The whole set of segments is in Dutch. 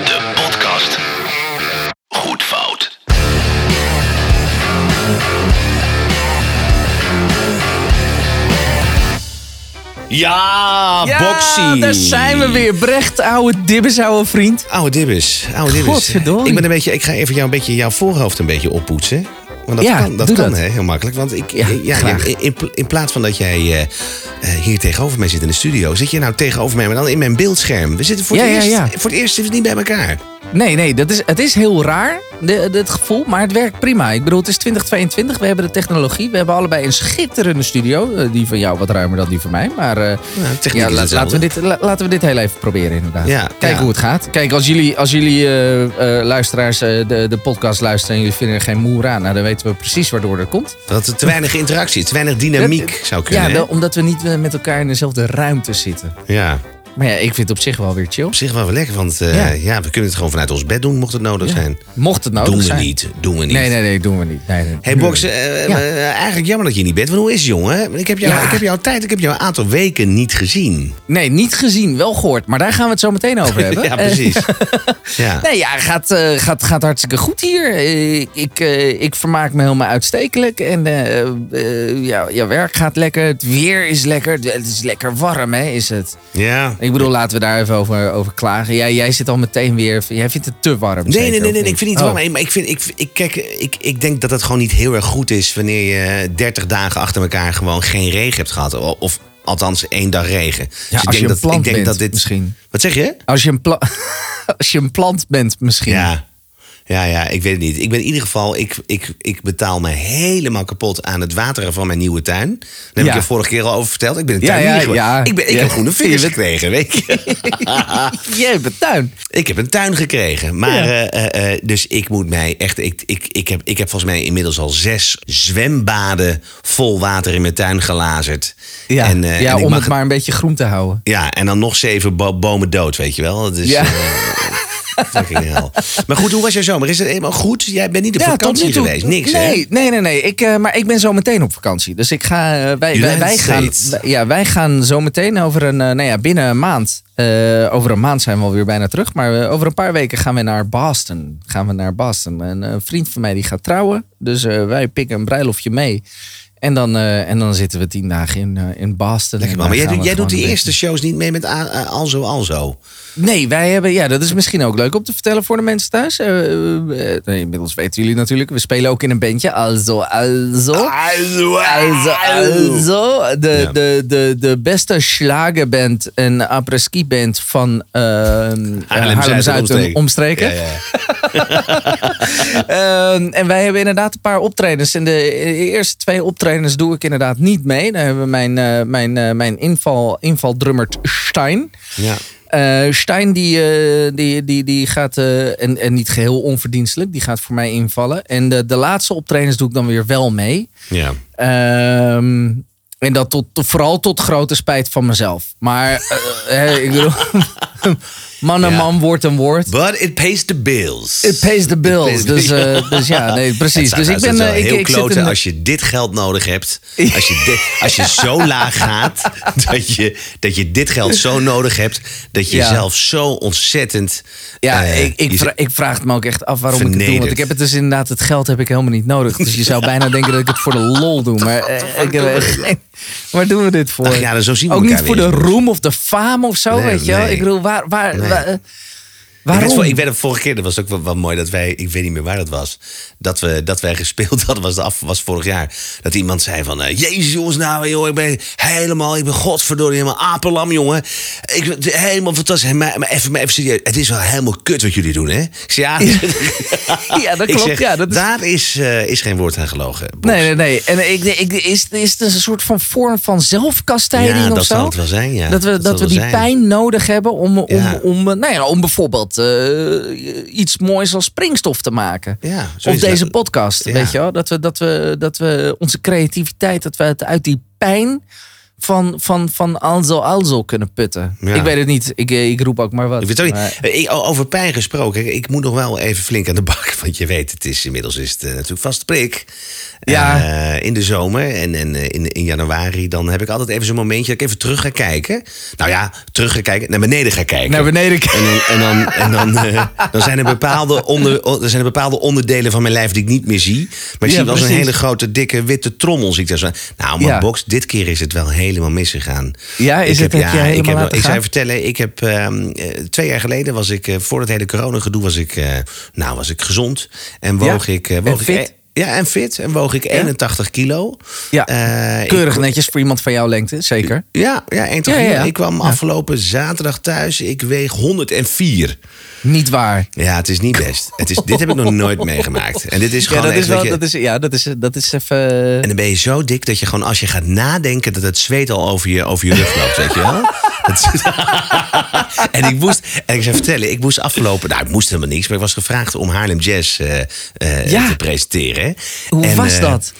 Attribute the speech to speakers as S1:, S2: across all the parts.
S1: De podcast Goed Fout.
S2: Ja, Boxy.
S3: daar zijn we weer. Brecht, oude dibbes, oude vriend.
S2: Oude dibbes, oude dibbes.
S3: Godverdorie.
S2: Ik ben een beetje, ik ga even jou een beetje jouw voorhoofd een beetje oppoetsen. Want dat
S3: Ja,
S2: kan, dat
S3: doe
S2: kan
S3: dat.
S2: Heel makkelijk. Want ik,
S3: Ja,
S2: in, plaats van dat jij eh, eh, hier tegenover mij zit in de studio, zit je nou tegenover mij, maar dan in mijn beeldscherm. We zitten voor, het, eerst, voor het eerst zitten we niet bij elkaar.
S3: Nee, nee, dat is, het is heel raar, het gevoel, maar het werkt prima. Ik bedoel, het is 2022, we hebben de technologie. We hebben allebei een schitterende studio. Eh, Die van jou wat ruimer dan die van mij. Maar
S2: techniek
S3: ja, la- laten, we dit, la- laten we dit heel even proberen inderdaad.
S2: Ja,
S3: Kijken
S2: ja.
S3: hoe het gaat. Kijk, als jullie, als jullie eh, luisteraars de, de podcast luisteren en jullie vinden er geen moer aan... Nou, dan weten we precies waardoor dat komt.
S2: Dat er te weinig interactie te weinig dynamiek zou kunnen.
S3: Ja, omdat we niet met elkaar in dezelfde ruimte zitten.
S2: ja,
S3: Maar ja, ik vind het op zich wel weer chill.
S2: op zich wel wel lekker, want eh,
S3: Ja.
S2: ja. we kunnen het gewoon vanuit ons bed doen, mocht het nodig
S3: Ja.
S2: zijn.
S3: Mocht het nodig
S2: doen we
S3: zijn.
S2: niet, doen we niet.
S3: Nee, nee, nee, doen we niet. Nee, nee.
S2: Hey Box, eh,
S3: Ja.
S2: eh, eigenlijk jammer dat je niet bent. Want hoe is het, jongen? Ik heb, jou, ik heb jouw tijd, ik heb jou een aantal weken niet gezien.
S3: Nee, niet gezien, wel gehoord. Maar daar gaan we het zo meteen over hebben.
S2: ja, precies. ja.
S3: Nee, ja, gaat, gaat, gaat hartstikke goed hier. Ik, ik, ik vermaak me helemaal uitstekelijk. En ja, ja, werk gaat lekker. Het weer is lekker. Het is lekker warm, hè, is het.
S2: ja.
S3: Ik bedoel, laten we daar even over, over klagen. Jij, jij zit al meteen weer... Jij vindt het te warm,
S2: Nee,
S3: zeker,
S2: nee, nee, nee, ik vind het niet
S3: Oh.
S2: warm. Maar ik, vind, ik, ik, kijk, ik, ik denk dat het gewoon niet heel erg goed is... wanneer je 30 dagen achter elkaar gewoon geen regen hebt gehad. Of althans één dag regen. Dus ik
S3: als
S2: denk
S3: je een
S2: dat,
S3: plant
S2: ik denk
S3: bent,
S2: dat dit...
S3: misschien.
S2: Wat zeg je?
S3: Als je, een pla- als je een plant bent, misschien.
S2: Ja. Ja, ja, ik weet het niet. Ik ben in ieder geval, ik, ik, ik betaal me helemaal kapot aan het wateren van mijn nieuwe tuin. Daar heb
S3: Ja.
S2: ik je vorige keer al over verteld. Ik ben een tuinier
S3: ja.
S2: Ik, ben, ik heb groene vingers gekregen, weet je.
S3: Jij hebt een tuin.
S2: Ik heb een tuin gekregen. Maar, eh, eh, eh, dus ik moet mij echt. Ik, ik, ik, heb, ik heb volgens mij inmiddels al zes zwembaden vol water in mijn tuin gelazerd.
S3: Ja,
S2: En,
S3: ja
S2: en
S3: om
S2: mag
S3: het maar een beetje groen te houden.
S2: Ja, en dan nog zeven bo- bomen dood, weet je wel. Dus,
S3: Ja.
S2: fucking hell. Maar goed, hoe was jouw zomer? Is het helemaal goed? Jij bent niet op vakantie
S3: toe.
S2: geweest? Niks,
S3: nee,
S2: hè?
S3: Nee, nee, nee. Ik, eh, maar ik ben zo meteen op vakantie. Dus ik ga, eh, wij, wij, gaan, wij- ja, wij gaan zo meteen over een, eh, nou ja, binnen een maand. over een maand zijn we alweer bijna terug. Maar over een paar weken gaan we naar Boston. Gaan we naar Boston. En, een vriend van mij die gaat trouwen. Dus wij pikken een bruiloftje mee. En dan, eh, en dan zitten we tien dagen in, eh, in Boston.
S2: Lekker
S3: En
S2: man. Maar jij, doet- jij doet die eerste shows niet mee met A- Alzo Alzo.
S3: Nee, wij hebben, ja, dat is misschien ook leuk om te vertellen voor de mensen thuis. Eh, inmiddels weten jullie natuurlijk, we spelen ook in een bandje. Also.
S2: Alzo,
S3: Also, also. De,
S2: Ja.
S3: de, de, de beste slagerband en apres-ski band van uh, Haarlem-Zuid en omstreken.
S2: Ja, ja.
S3: Ehm, en wij hebben inderdaad een paar optredens. En de eerste twee optredens doe ik inderdaad niet mee. Daar hebben we mijn, eh, mijn, eh, mijn inval, invaldrummer Stein.
S2: Ja.
S3: Eh, Stein die, die, die, die gaat, en, en niet geheel onverdienstelijk, die gaat voor mij invallen. En de, de laatste optredens doe ik dan weer wel mee.
S2: ja.
S3: Ehm, en dat tot, vooral tot grote spijt van mezelf. Maar ik bedoel, man en
S2: Ja.
S3: man, woord en woord.
S2: But it pays the bills.
S3: It pays the bills.
S2: pays the
S3: dus,
S2: bills.
S3: eh, dus ja, nee, precies.
S2: zou-
S3: Dus ik
S2: het
S3: ben eh, ik,
S2: heel
S3: ik zit
S2: kloten
S3: in,
S2: als je dit geld nodig hebt. Als je, dit- als je zo laag gaat, dat je, dat je dit geld zo nodig hebt. Dat je
S3: Ja.
S2: zelf zo ontzettend...
S3: Ja,
S2: eh,
S3: ik, ik, vra- ik vraag het me ook echt af waarom ik het doe. Want
S2: Vernederd.
S3: ik heb het dus inderdaad, het geld heb ik helemaal niet nodig. Dus je zou bijna denken dat ik het voor de lol doe. Maar ik heb echt. Waar doen we dit voor?
S2: Ach ja, dan zo zien we
S3: ook niet voor
S2: weer
S3: de roem of de faam of zo,
S2: Nee,
S3: weet je wel?
S2: nee.
S3: Ik bedoel, waar... waar,
S2: Nee.
S3: Waar- eh,
S2: Ik
S3: waarom?
S2: voor- ik het vorige keer, dat was ook wel, wel mooi dat wij, ik weet niet meer waar het was, dat, we, dat wij gespeeld hadden, was, de af, was vorig jaar. Dat iemand zei van, eh, jezus jongens, nou joh, ik ben helemaal, ik ben godverdorie helemaal apelam jongen. Ik ben helemaal fantastisch. Maar, maar, even, maar even serieus, het is wel helemaal kut wat jullie doen hè. Ik zei, ja,
S3: Ja, dat klopt.
S2: zeg,
S3: ja, dat is...
S2: daar is, eh, is geen woord aan gelogen.
S3: Nee, nee, nee. En ik, ik, is, is het een soort van vorm van zelfkastijding
S2: Ja,
S3: of
S2: dat
S3: zo?
S2: zal het wel zijn, ja.
S3: Dat we,
S2: Dat
S3: dat we die
S2: zijn.
S3: pijn nodig hebben om, om, om, nou ja, om bijvoorbeeld eh, iets moois als springstof te maken.
S2: Ja,
S3: of
S2: is
S3: deze
S2: dat.
S3: podcast,
S2: Ja.
S3: weet je wel? Dat we, dat, we, dat we onze creativiteit, dat we het uit die pijn van, van, van alzo alzo kunnen putten.
S2: Ja.
S3: Ik weet het niet. Ik, eh, ik roep ook maar wat.
S2: Ik weet
S3: Maar-.
S2: Ik- over pijn gesproken. Ik moet nog wel even flink aan de bak. Want je weet, het is inmiddels is het eh, natuurlijk vast prik.
S3: Ja.
S2: Eh, in de zomer en, en eh, in, in januari, dan heb ik altijd even zo'n momentje dat ik even terug ga kijken. Nou ja, terug ga kijken, naar beneden ga kijken.
S3: Naar beneden kijken.
S2: En dan, en dan, en dan, eh, dan zijn er bepaalde, onder, er zijn er bepaalde onderdelen van mijn lijf die ik niet meer zie. Maar ik
S3: Ja,
S2: zie wel zo'n hele grote, dikke, witte trommel. Zie ik daar zo. Nou, maar
S3: Ja.
S2: box, dit keer is het wel helemaal misgegaan.
S3: Ja, is
S2: ik
S3: het- heb helemaal
S2: ik, heb, ik zou
S3: gaan?
S2: je vertellen, ik heb eh, twee jaar geleden was ik, voor het hele corona-gedoe, was ik, nou, was ik gezond. En woog
S3: Ja,
S2: ik.
S3: en
S2: woog ik
S3: fit?
S2: Ja, en fit. En woog ik 81 kilo.
S3: Ja,
S2: Eh, ik-
S3: keurig netjes voor iemand van jouw lengte, zeker.
S2: Ja, ja, 1
S3: Ja, ja, ja.
S2: Ik kwam afgelopen zaterdag thuis. Ik weeg 104.
S3: Niet waar.
S2: Ja, het is niet best. Het is, dit heb ik nog nooit meegemaakt. En dit is
S3: Ja,
S2: gewoon
S3: dat
S2: echt
S3: is wel,
S2: dat je-
S3: dat is, ja, dat is, dat is even...
S2: En dan ben je zo dik dat je gewoon als je gaat nadenken... dat het zweet al over je, over je rug loopt, weet je wel? Dat en ik moest, en ik zou vertellen, ik moest afgelopen... Nou, ik moest helemaal niks, maar ik was gevraagd om Haarlem Jazz eh, eh,
S3: Ja.
S2: te presenteren.
S3: Hoe
S2: En,
S3: was
S2: eh,
S3: dat?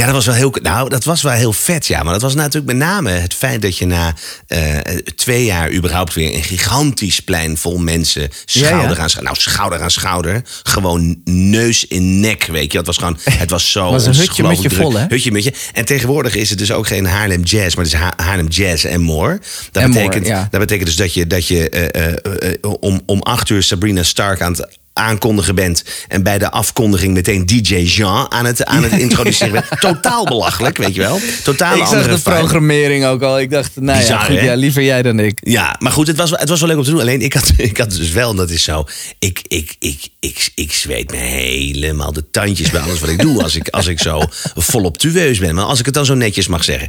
S2: Ja, dat was wel heel, nou, dat was wel heel vet, ja. Maar dat was natuurlijk met name het feit dat je na eh, twee jaar überhaupt weer een gigantisch plein vol mensen schouder
S3: Ja, ja.
S2: aan schouder, nou schouder aan schouder, gewoon neus in nek, weet je. Het was gewoon, het was zo
S3: Was een hutje met je vol, hè?
S2: Hutje met je. En tegenwoordig is het dus ook geen Haarlem Jazz, maar het is Ha- Haarlem Jazz en more. Dat
S3: En more,
S2: betekent,
S3: ja.
S2: dat betekent dus dat je, dat je eh, eh, eh, om, om acht uur Sabrina Stark aan het aankondigen bent en bij de afkondiging meteen DJ Jean aan het, aan het introduceren. Totaal belachelijk, weet je wel. Totaal
S3: ik zag
S2: andere
S3: de
S2: vibe.
S3: programmering ook al. Ik dacht, nou
S2: Bizar,
S3: ja, goed,
S2: hè?
S3: ja, liever jij dan ik.
S2: Ja, maar goed, het was, wel- het was wel leuk om te doen. Alleen ik had, ik had dus wel, en dat is zo. Ik, ik, ik, ik, ik zweet me helemaal de tandjes bij alles wat ik doe. Als ik, als ik zo voluptueus ben. Maar als ik het dan zo netjes mag zeggen.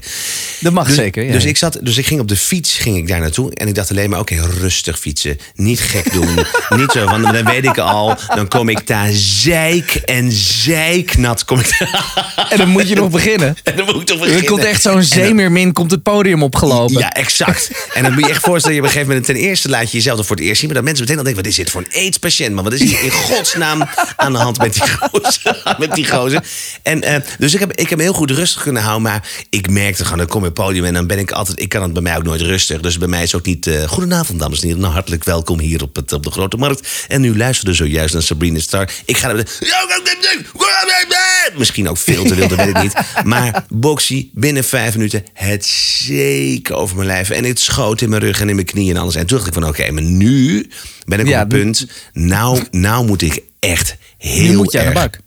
S3: Dat mag
S2: Dus,
S3: zeker. Ja.
S2: dus, ik zat, dus ik ging op de fiets ging ik daar naartoe. En ik dacht alleen maar, oké, rustig fietsen. Niet gek doen. niet zo van, dan weet ik al. Dan kom ik daar zeik en zeiknat. Kom ik
S3: En dan moet je nog beginnen.
S2: en dan moet ik toch
S3: Er komt echt zo'n zeemeermin komt het podium opgelopen.
S2: ja, exact. En dan moet je echt voorstellen, je op een gegeven moment ten eerste laat je jezelf er voor het eerst zien, maar dat mensen meteen al denken, wat is dit voor een AIDS-patiënt? Maar wat is hier in godsnaam aan de hand met die gozer? met die gozer? En, eh, dus ik heb, ik heb heel goed rustig kunnen houden, maar ik merkte gewoon, dan kom je op het podium en dan ben ik altijd, ik kan het bij mij ook nooit rustig. Dus bij mij is ook niet, eh goedenavond dames en heren, nou hartelijk welkom hier op, het, op de Grote Markt. En nu luisterde zojuist naar Sabrina Star. Ik ga Misschien ook veel te wild, dat weet ik niet. Maar Boxy, binnen vijf minuten, het zeker over mijn lijf. En het schoot in mijn rug en in mijn knieën en alles. En toen dacht ik van, oké, maar nu ben ik
S3: Ja,
S2: op het punt. Nou, nou moet ik echt heel
S3: nu moet je aan de
S2: erg
S3: bak.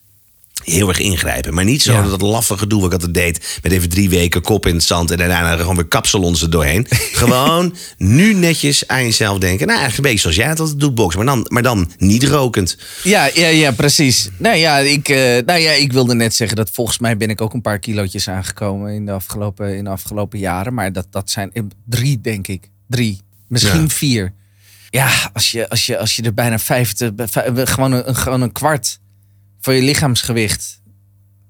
S2: Heel erg ingrijpen. Maar niet zo
S3: Ja.
S2: dat laffe gedoe wat ik altijd deed. Met even drie weken kop in het zand en daarna gewoon weer kapsalons er doorheen. gewoon nu netjes aan jezelf denken. Nou, eigenlijk een beetje zoals jij het altijd doet, boksen. Maar dan, maar dan niet rokend.
S3: Ja, ja, ja, precies. Nou ja, ik, eh, nou ja, ik wilde net zeggen dat volgens mij ben ik ook een paar kilootjes aangekomen in de afgelopen, in de afgelopen jaren. Maar dat, dat zijn eh, drie, denk ik. Drie. Misschien
S2: Ja.
S3: vier. Ja, als je, als je, als je er bijna vijftig, vijf- gewoon een, een- gewoon een kwart van je lichaamsgewicht.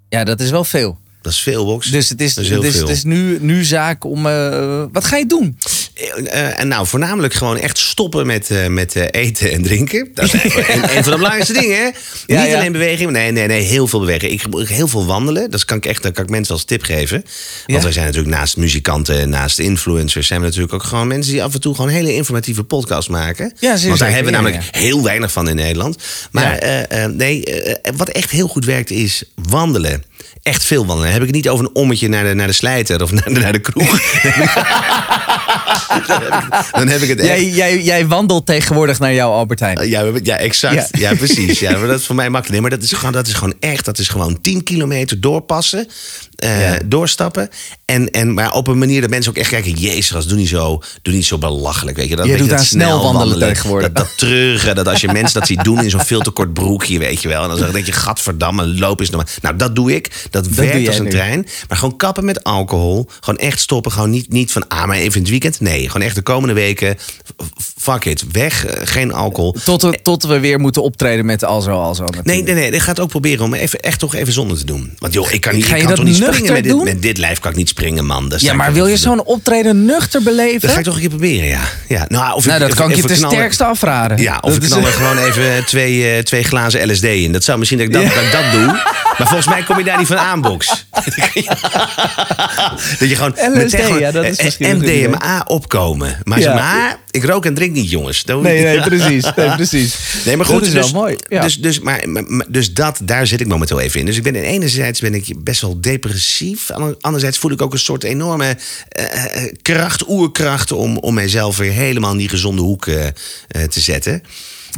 S3: Ja, dat is wel veel.
S2: Dat is veel, box.
S3: Dus het is, het is,
S2: veel.
S3: het is nu, nu zaak om. eh, wat ga je doen?
S2: Eh, en nou, voornamelijk gewoon echt stoppen met, eh, met eh, eten en drinken. Dat is eigenlijk een, een van de belangrijkste dingen, hè?
S3: Ja,
S2: Niet
S3: ja.
S2: alleen beweging, nee, nee, nee, heel veel beweging. Ik gebruik heel veel wandelen. Dat kan ik echt, dat kan ik mensen als tip geven. Want
S3: Ja.
S2: wij zijn natuurlijk naast muzikanten en naast influencers... zijn we natuurlijk ook gewoon mensen die af en toe gewoon hele informatieve podcasts maken.
S3: Ja,
S2: Want daar hebben we namelijk heel weinig van in Nederland. Maar nee, wat echt heel goed werkt is wandelen. Echt veel wandelen. Dan heb ik het niet over een ommetje naar de, naar de slijter of naar de, naar de kroeg. Dan heb ik het echt.
S3: Jij, jij, jij wandelt tegenwoordig naar jouw Albertijn.
S2: Ja, ja, exact.
S3: Ja.
S2: Ja, precies. Ja, maar dat is voor mij makkelijk. Nee, maar dat is gewoon, dat is gewoon echt. Dat is gewoon 10 kilometer doorpassen. Eh,
S3: Ja.
S2: doorstappen. En, en, maar op een manier dat mensen ook echt kijken... Jezus, doe niet zo, doe niet zo belachelijk. Weet je, dat, weet je,
S3: doet
S2: dat
S3: snel wandelen tegenwoordig.
S2: Dat, dat treurige, dat als je mensen dat ziet doen in zo'n veel te kort broekje, weet je wel. En dan zeg denk je, gadverdamme, loop eens nog maar. Nou, dat doe ik. Dat,
S3: doe
S2: werkt als een
S3: nu.
S2: trein. Maar gewoon kappen met alcohol. Gewoon echt stoppen. Gewoon niet, niet van, ah, maar even in het weekend. Nee, gewoon echt de komende weken. Fuck it. Weg. eh, Geen alcohol.
S3: Tot, we- tot we weer moeten optreden met Alzo Alzo.
S2: Nee, nee, nee. Ik ga het ook proberen om even, echt toch even zonder te doen. Want joh, ik kan niet,
S3: Ga
S2: ik
S3: je
S2: kan
S3: dat
S2: toch niet springen met dit, met dit lijf kan ik niet springen, man.
S3: Ja, maar wil je zo'n optreden nuchter beleven?
S2: Dat ga ik toch een keer proberen, ja. ja nou, of
S3: nou,
S2: ik-
S3: dat kan ik je ten sterkste afraden.
S2: Ja, of
S3: Dat
S2: ik knal er gewoon even twee, eh, twee glazen LSD in. Dat zou misschien dat ik dat, dat, ik dat doe. Maar volgens mij kom je daar niet van aan, Box. dat je gewoon
S3: LSD,
S2: meteen gewoon,
S3: ja, dat is
S2: eh,
S3: idee.
S2: MDMA opkomen. Maar,
S3: Ja.
S2: maar ik rook en drink niet, jongens. Dat-
S3: Nee, nee, precies. Nee, precies.
S2: Nee, maar goed,
S3: Dat is
S2: dus,
S3: wel mooi. Ja.
S2: Dus, dus, maar, dus dat, daar zit ik momenteel even in. Dus ik ben enerzijds ben ik best wel depressief. Ander- Anderzijds voel ik ook een soort enorme eh, eh, kracht, oerkracht... Om, om mijzelf weer helemaal in die gezonde hoek eh, eh, te zetten.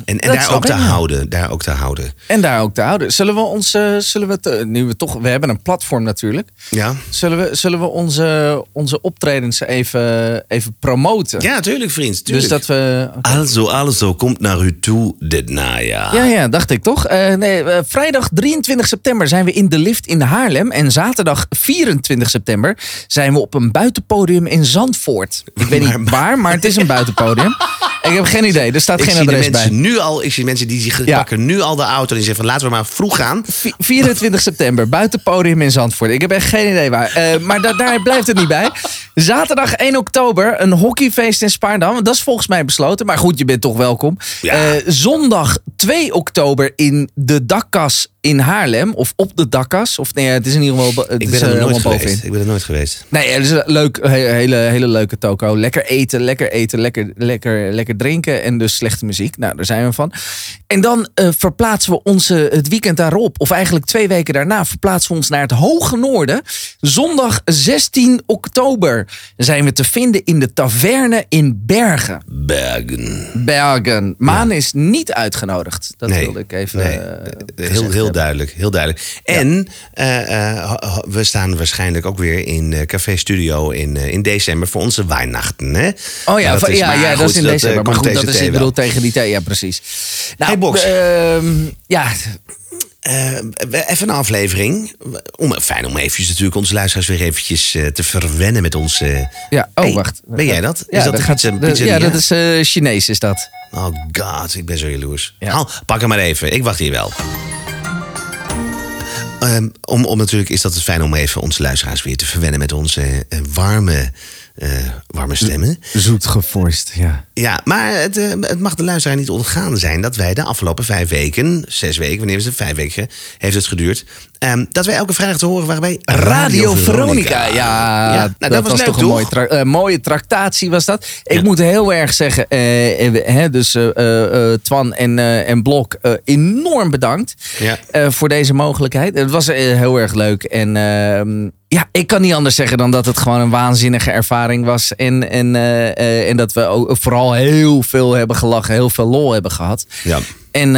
S2: En, en daar ook te houden. Daar ook te houden.
S3: En daar ook te houden. Zullen we ons, eh, zullen we, eh, nu we toch, we hebben een platform natuurlijk.
S2: Ja,
S3: Zullen we, zullen we onze, onze optredens even, even promoten?
S2: ja tuurlijk, vriend.
S3: dus dat we.
S2: Also, also komt naar u toe dit najaar.
S3: Ja, ja, dacht ik toch. Eh, nee, vrijdag 23 september zijn we in de lift in Haarlem. En zaterdag 24 september zijn we op een buitenpodium in Zandvoort. Ik weet niet waar, maar het is een buitenpodium. Ik heb geen idee, er staat
S2: Ik
S3: geen adres bij.
S2: nu al, ik zie mensen die zich
S3: Ja.
S2: pakken nu al de auto en die zeggen van laten we maar vroeg gaan.
S3: Vi- 24 september, buitenpodium in Zandvoort. Ik heb echt geen idee waar. Eh, maar da- daar blijft het niet bij. Zaterdag 1 oktober, een hockeyfeest in Spaardam. Dat is volgens mij besloten. Maar goed, je bent toch welkom.
S2: Ja.
S3: Eh, zondag 2 oktober in de dakkas in Haarlem. Of op de dakkas. Of nee, het is in ieder geval... Het
S2: Ik
S3: is,
S2: ben er
S3: eh,
S2: nog nooit geweest. Ik ben er nooit geweest.
S3: Nee, het is een leuk, he- hele, hele leuke toko. Lekker eten, lekker eten, lekker, lekker, lekker drinken en dus slechte muziek. Nou, daar zijn we van. En dan eh, verplaatsen we ons het weekend daarop, of eigenlijk twee weken daarna, verplaatsen we ons naar het Hoge Noorden. Zondag 16 oktober zijn we te vinden in de taverne in Bergen.
S2: Bergen.
S3: Bergen. Maan is niet uitgenodigd. Dat wilde ik even.
S2: nee.
S3: eh,
S2: heel, heel. Duidelijk. Heel duidelijk. En eh, eh, we staan waarschijnlijk ook weer in eh, Café Studio in, in december voor onze Weihnachten. Hè?
S3: Oh ja,
S2: Maar
S3: van- ja, ja, dat is in december. Maar goed, dat is, ik bedoel, tegen die tijd. Ja, precies. Nou,
S2: Hey, Box.
S3: ehm, ja,
S2: even een aflevering. Om, fijn om eventjes natuurlijk onze luisteraars weer eventjes te verwennen met ons. eh,
S3: Ja, oh
S2: Hey,
S3: wacht.
S2: ben jij dat? Is
S3: Ja,
S2: dat de
S3: gaat,
S2: pizzeria?
S3: ja, dat is Chinees is dat.
S2: Oh god, ik ben zo jaloers.
S3: Ja.
S2: Haal, pak hem maar even. Ik wacht hier wel. Ehm, om, om natuurlijk is dat het fijn om even onze luisteraars weer te verwennen met onze eh, warme, eh, warme stemmen.
S3: Zoet gevorst, ja.
S2: Ja, maar het, eh, het mag de luisteraar niet ontgaan zijn dat wij de afgelopen vijf weken, zes weken, wanneer is het? Vijf weken heeft het geduurd. ehm, dat wij elke vrijdag te horen waren bij
S3: Radio Veronica. Ja,
S2: nou,
S3: dat, was,
S2: leuk,
S3: toch een mooie, tra- eh, mooie tractatie was dat. Ik
S2: Ja.
S3: moet heel erg zeggen, hè, dus eh, eh, eh, Twan en, eh, en Blok, enorm bedankt
S2: Ja.
S3: eh, voor deze mogelijkheid. Het was heel erg leuk. En ehm, ja, ik kan niet anders zeggen dan dat het gewoon een waanzinnige ervaring was. En, en, eh, eh, en dat we ook vooral heel veel hebben gelachen, heel veel lol hebben gehad.
S2: Ja.
S3: En,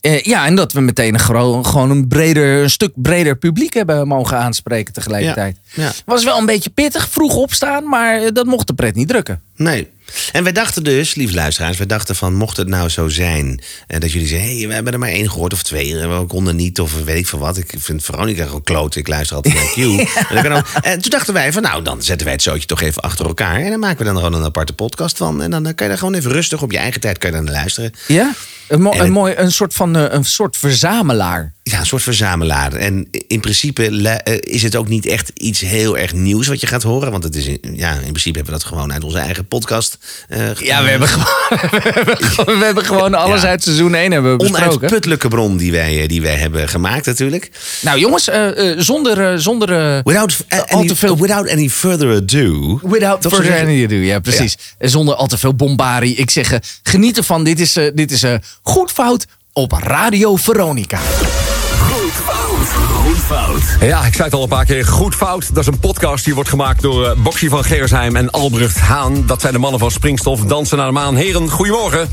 S3: eh, ja, en dat we meteen een gro- gewoon een, breder, een stuk breder publiek hebben mogen aanspreken tegelijkertijd.
S2: Ja, ja.
S3: Was wel een beetje pittig, vroeg opstaan, maar dat mocht de pret niet drukken.
S2: Nee. En wij dachten dus, lieve luisteraars, wij dachten van mocht het nou zo zijn eh, dat jullie zeggen, hé, hey, we hebben er maar één gehoord of twee, en we konden niet of weet ik veel wat. Ik vind Veronica gewoon kloot, ik luister altijd naar Q. en, ook- toen dachten wij van nou, dan zetten wij het zootje toch even achter elkaar en dan maken we dan gewoon een aparte podcast van. En dan eh, kan je daar gewoon even rustig op je eigen tijd kan je naar luisteren.
S3: Ja? Een, mo-
S2: En
S3: een,
S2: het-
S3: mooi, een soort van eh, een soort verzamelaar.
S2: Ja, een soort verzamelaar. En in principe eh, is het ook niet echt iets heel erg nieuws wat je gaat horen. Want het is in, ja, in principe hebben we dat gewoon uit onze eigen podcast. eh,
S3: Ja, we hebben gewoon, we hebben gewoon, alles
S2: Ja.
S3: uit seizoen 1 hebben we besproken.
S2: onuitputtelijke bron die wij, eh, die wij hebben gemaakt natuurlijk.
S3: Nou jongens, zonder, zonder
S2: Without,
S3: al
S2: any,
S3: te veel
S2: without any further ado.
S3: Without further ado, ja precies. En Zonder al te veel bombarie. Ik zeg, geniet ervan. Dit is, dit is Goed Fout op Radio Veronica.
S4: Goed fout.
S5: Ja, ik zei het al een paar keer. Goed Fout. Dat is een podcast die wordt gemaakt door uh, Boxy van Geersheim en Albrecht Haan. Dat zijn de mannen van Springstof. Dansen naar de maan. Heren, goedemorgen.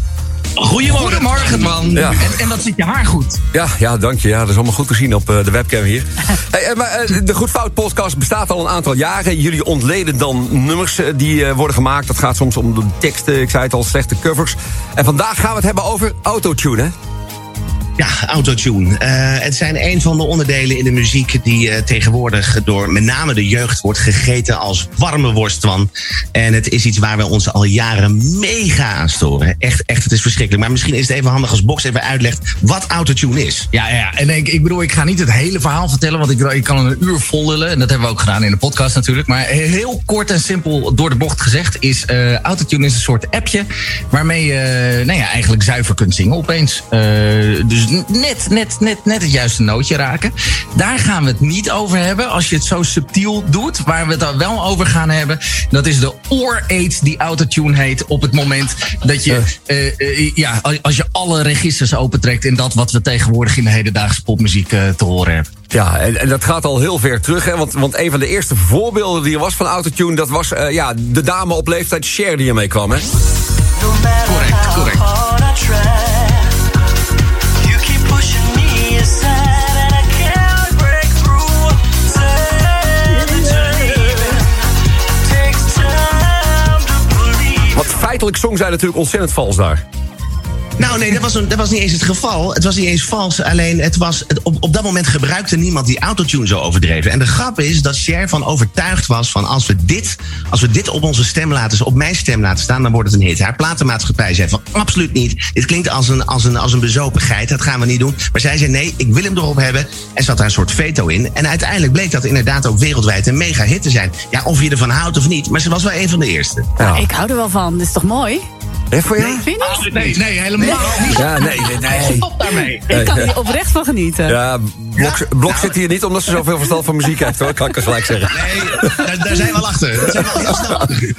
S6: Goedemorgen. Goedemorgen, man.
S5: Ja.
S6: En, en wat zit je haar goed?
S5: Ja, ja, dank je. Ja, dat is allemaal goed te zien op uh, de webcam hier. hey, uh, maar, uh, de Goed Fout podcast bestaat al een aantal jaren. Jullie ontleden dan nummers uh, die uh, worden gemaakt. Dat gaat soms om de teksten, ik zei het al, slechte covers. En vandaag gaan we het hebben over autotune, hè?
S2: Ja, autotune. Eh, het zijn een van de onderdelen in de muziek die eh, tegenwoordig door met name de jeugd wordt gegeten als warme worst van. En het is iets waar we ons al jaren mega aan storen. Echt, echt, het is verschrikkelijk. Maar misschien is het even handig als Box even uitlegt wat autotune is.
S3: Ja, ja. En ik, ik bedoel, ik ga niet het hele verhaal vertellen, want ik, ik kan een uur vol lullen. En dat hebben we ook gedaan in de podcast natuurlijk. Maar heel kort en simpel door de bocht gezegd is... eh, autotune is een soort appje waarmee je nou ja, eigenlijk zuiver kunt zingen opeens. Eh, dus net, net, net, net het juiste nootje raken. Daar gaan we het niet over hebben als je het zo subtiel doet. Waar we het dan wel over gaan hebben, dat is de oor-aids die autotune heet... op het moment dat je, eh, eh, ja, als je alle registers opentrekt... in dat wat we tegenwoordig in de hedendaagse popmuziek eh, te horen hebben.
S5: Ja, en, en dat gaat al heel ver terug. Hè? Want, want een van de eerste voorbeelden die er was van autotune... dat was eh, ja, de dame op leeftijd Cher die ermee kwam. Hè?
S3: Correct, correct.
S5: Feitelijk zong zij natuurlijk ontzettend vals daar.
S2: Nou nee, dat was, een, dat was niet eens het geval. Het was niet eens vals. Alleen het was, het, op, op dat moment gebruikte niemand die autotune zo overdreven. En de grap is dat Cher van overtuigd was van als we dit, als we dit op onze stem laten, op mijn stem laten staan, dan wordt het een hit. Haar platenmaatschappij zei van absoluut niet. Dit klinkt als een, als een, als een bezopen geit. Dat gaan we niet doen. Maar zij zei nee, ik wil hem erop hebben. En zat daar een soort veto in. En uiteindelijk bleek dat inderdaad ook wereldwijd een mega hit te zijn. Ja, of je ervan houdt of niet. Maar ze was wel een van de eerste.
S5: Ja.
S7: Ik hou er wel van, dat is toch mooi?
S5: Hè, voor jou?
S7: Niet?
S3: Nee, nee, helemaal niet.
S5: Ja, nee, nee, nee.
S3: Stop daarmee.
S7: Ik kan er oprecht van genieten.
S5: Ja, Blok, Blok zit hier niet omdat ze zoveel verstand van muziek heeft, hoor. Kan ik er gelijk zeggen.
S2: Nee, daar, daar zijn we al achter. Dat zijn we al heel snel achter.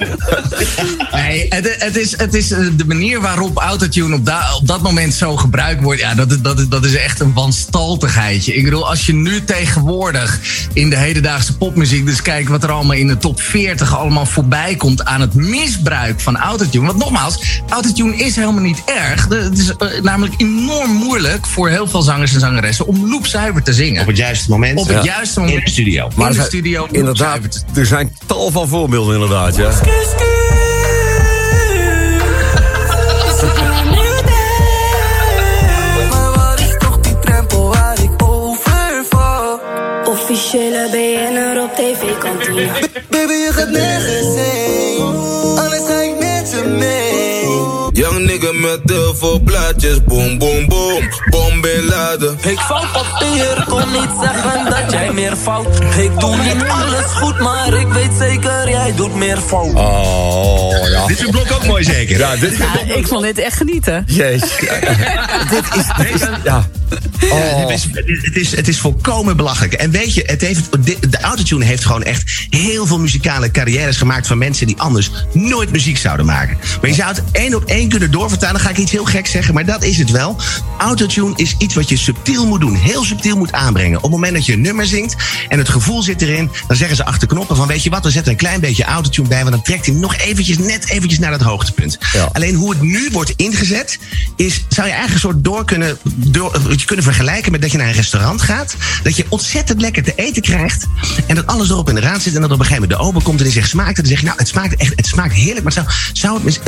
S3: Nee, het, het, is, het is eh, de manier waarop autotune op, da- op dat moment zo gebruikt wordt. Ja, dat, is- dat, dat is echt een wanstaltigheidje. Ik bedoel, als je nu tegenwoordig in de hedendaagse popmuziek. dus kijkt wat er allemaal in de top 40 allemaal voorbij komt. aan het misbruik van autotune. Want nogmaals, autotune is helemaal niet erg. Het is eh, namelijk enorm moeilijk voor heel veel zangers en zangeressen. om loopzuiver te zingen.
S2: Op het juiste moment.
S3: Op het
S2: Ja.
S3: juiste moment.
S2: In de studio.
S3: in de studio.
S5: Inderdaad, er zijn tal van voorbeelden inderdaad, ja.
S8: Maar waar is toch die drempel waar ik overval?
S9: Officiële BN'er op tv-kantine.
S10: Heel veel blaadjes, boom boom boom, bom bin laden.
S8: Ik val papier, kon niet zeggen dat jij meer fout. Ik doe niet alles goed, maar ik weet zeker jij doet meer fout.
S5: Oh, ja.
S2: Dit is blok ook mooi zeker.
S5: Ja, dit is...
S7: Ja, ik vond dit echt genieten.
S5: Jezus. dit is... Dit is ja.
S2: Het, is, het, is, het is volkomen belachelijk. En weet je, het heeft, de, de autotune heeft gewoon echt heel veel muzikale carrières gemaakt van mensen die anders nooit muziek zouden maken. Maar je zou het één op één kunnen doorvertalen. Ga ik iets heel gek zeggen, maar dat is het wel. Autotune is iets wat je subtiel moet doen, heel subtiel moet aanbrengen. Op het moment dat je een nummer zingt en het gevoel zit erin, dan zeggen ze achter knoppen van weet je wat, we zetten een klein beetje autotune bij, want dan trekt hij nog eventjes, net eventjes naar dat hoogtepunt.
S5: Ja.
S2: Alleen hoe het nu wordt ingezet, is, zou je eigenlijk een soort door kunnen, door, je kunnen vergelijken met dat je naar een restaurant gaat. Dat je ontzettend lekker te eten krijgt. En dat alles erop in eraan zit. En dat op een gegeven moment de ober komt en die zegt smaakt het. Dan zeg je nou, het smaakt echt, het smaakt heerlijk. Maar het zou, zou het,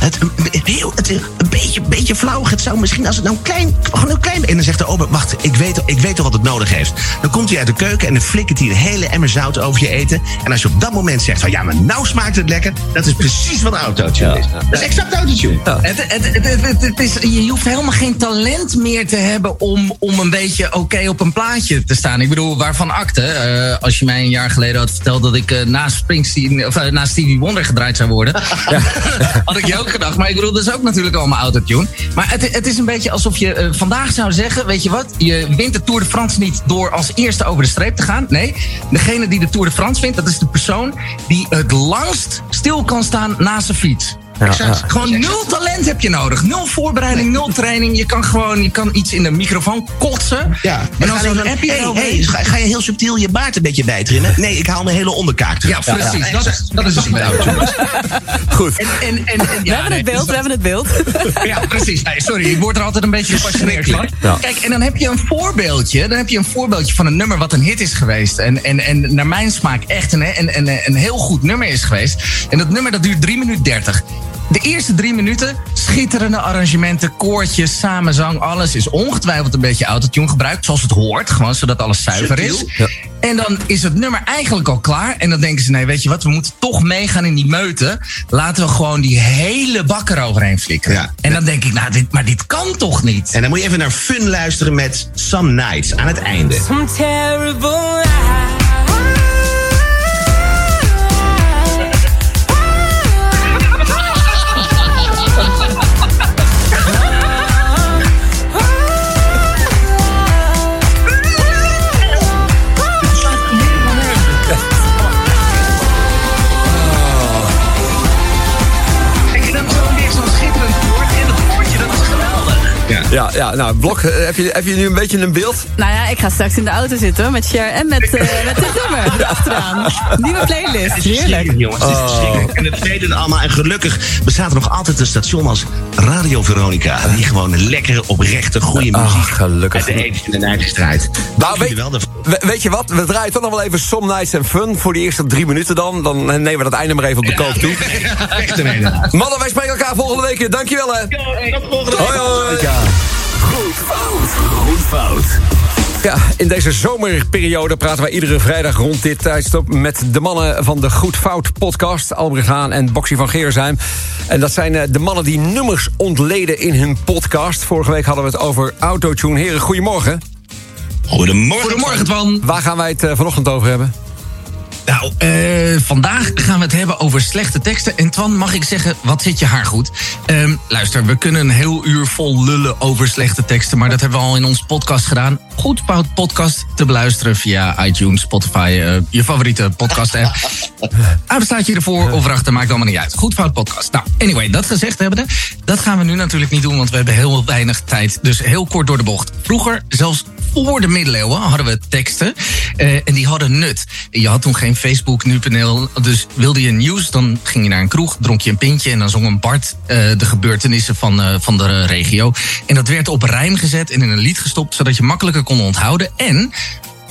S2: het, heel, het, een beetje, beetje flauw. Het zou misschien als het nou een klein, gewoon een klein. En dan zegt de ober, wacht, ik weet, ik weet toch wat het nodig heeft. Dan komt hij uit de keuken en dan flikkert hij een hele emmer zout over je eten. En als je op dat moment zegt van ja, maar nou smaakt het lekker. Dat is precies wat autotune is. Dat is exact autotune.
S3: Het, het, het, het, het- het is, je hoeft helemaal geen talent meer te hebben om, om een beetje oké op een plaatje te staan. Ik bedoel, waarvan akte? eh, als je mij een jaar geleden had verteld dat ik eh, naast Springsteen, of naast Stevie Wonder gedraaid zou worden, had ik je ook gedacht. Maar ik bedoel, dat is ook natuurlijk allemaal autotune. Maar het, het is een beetje alsof je eh, vandaag zou zeggen, weet je wat, je wint de Tour de France niet door als eerste over de streep te gaan. Nee, degene die de Tour de France wint, dat is de persoon die het langst stil kan staan naast zijn fiets.
S2: Exact.
S3: Gewoon nul talent heb je nodig. Nul voorbereiding, nul training. Je kan gewoon je kan iets in de microfoon kotsen.
S2: Ja,
S3: En dan zo'n appje
S2: hey, hey, ga, ga je heel subtiel je baard een beetje bijtrimmen? Nee, ik haal mijn hele onderkaak terug.
S3: Ja, precies. Dat, is, dat is het idee.
S5: Goed.
S3: En, en, en, en,
S7: We
S3: ja,
S7: hebben
S3: nee,
S7: het beeld, we hebben het beeld.
S3: Ja, precies. Nee, sorry, ik word er altijd een beetje gepassioneerd van.
S5: Ja.
S3: Kijk, en dan heb je een voorbeeldje. Dan heb je een voorbeeldje van een nummer wat een hit is geweest. En, en, en naar mijn smaak echt een, een, een, een heel goed nummer is geweest. En dat nummer dat duurt 3 minuten 30. De eerste drie minuten, schitterende arrangementen, koortjes, samenzang, alles is ongetwijfeld een beetje autotune gebruikt, zoals het hoort, gewoon zodat alles zuiver is. En dan is het nummer eigenlijk al klaar. En dan denken ze, nee, weet je wat, we moeten toch meegaan in die meute. Laten we gewoon die hele bak eroverheen flikkeren.
S2: Ja.
S3: En dan denk ik, nou, dit, maar dit kan toch niet?
S2: En dan moet je even naar Fun luisteren met Some Nights aan het einde.
S11: Some terrible
S5: Ja, ja nou, Blok, eh, heb je, heb je nu een beetje een beeld?
S7: Nou ja, ik ga straks in de auto zitten met Cher en met, eh met dit nummer achteraan. Nieuwe playlist,
S2: Het is
S7: heerlijk.
S2: jongens. Het is verschrikkelijk. En het weten allemaal. En gelukkig bestaat er nog altijd een station als Radio Veronica. Die gewoon lekkere, oprechte, goede
S5: Ah,
S2: muziek
S5: gelukkig.
S2: uit de 80s en de 90s draait.
S5: Nou,
S2: Dank
S5: weet,
S2: wel
S5: weet je wat? We draaien toch nog wel even Some Nights and Fun voor die eerste drie minuten dan. Dan nemen we dat einde maar even op de koop toe.
S2: Echt ermee, inderdaad.
S5: Mannen, wij spreken elkaar volgende week weer. Dankjewel hè. Hoi hoi.
S12: Goed fout. Goed fout.
S5: Ja, in deze zomerperiode praten wij iedere vrijdag rond dit tijdstip... met de mannen van de Goed Fout podcast. Albrecht Haan en Boxy van Geersheim. En dat zijn eh, de mannen die nummers ontleden in hun podcast. Vorige week hadden we het over autotune. Heren, goedemorgen.
S2: Goedemorgen.
S3: Goedemorgen, Twan.
S5: Waar gaan wij het eh, vanochtend over hebben?
S3: Nou, eh, vandaag gaan we het hebben over slechte teksten. En Twan, mag ik zeggen, wat zit je haar goed? Ehm, luister, we kunnen een heel uur vol lullen over slechte teksten... maar dat hebben we al in ons podcast gedaan. Goed Fout Podcast te beluisteren via iTunes, Spotify... eh, je favoriete podcast-app. Hij bestaat je ervoor of erachter, maakt allemaal niet uit. Goed Fout Podcast. Nou, anyway, dat gezegd hebbende... dat gaan we nu natuurlijk niet doen, want we hebben heel weinig tijd. Dus heel kort door de bocht. Vroeger, zelfs voor de middeleeuwen hadden we teksten. eh, en die hadden nut. Je had toen geen Facebook, nu.nl. Dus wilde je nieuws, dan ging je naar een kroeg, dronk je een pintje... en dan zong een Bart eh, de gebeurtenissen van, eh, van de regio. En dat werd op rijm gezet en in een lied gestopt... zodat je makkelijker kon onthouden. En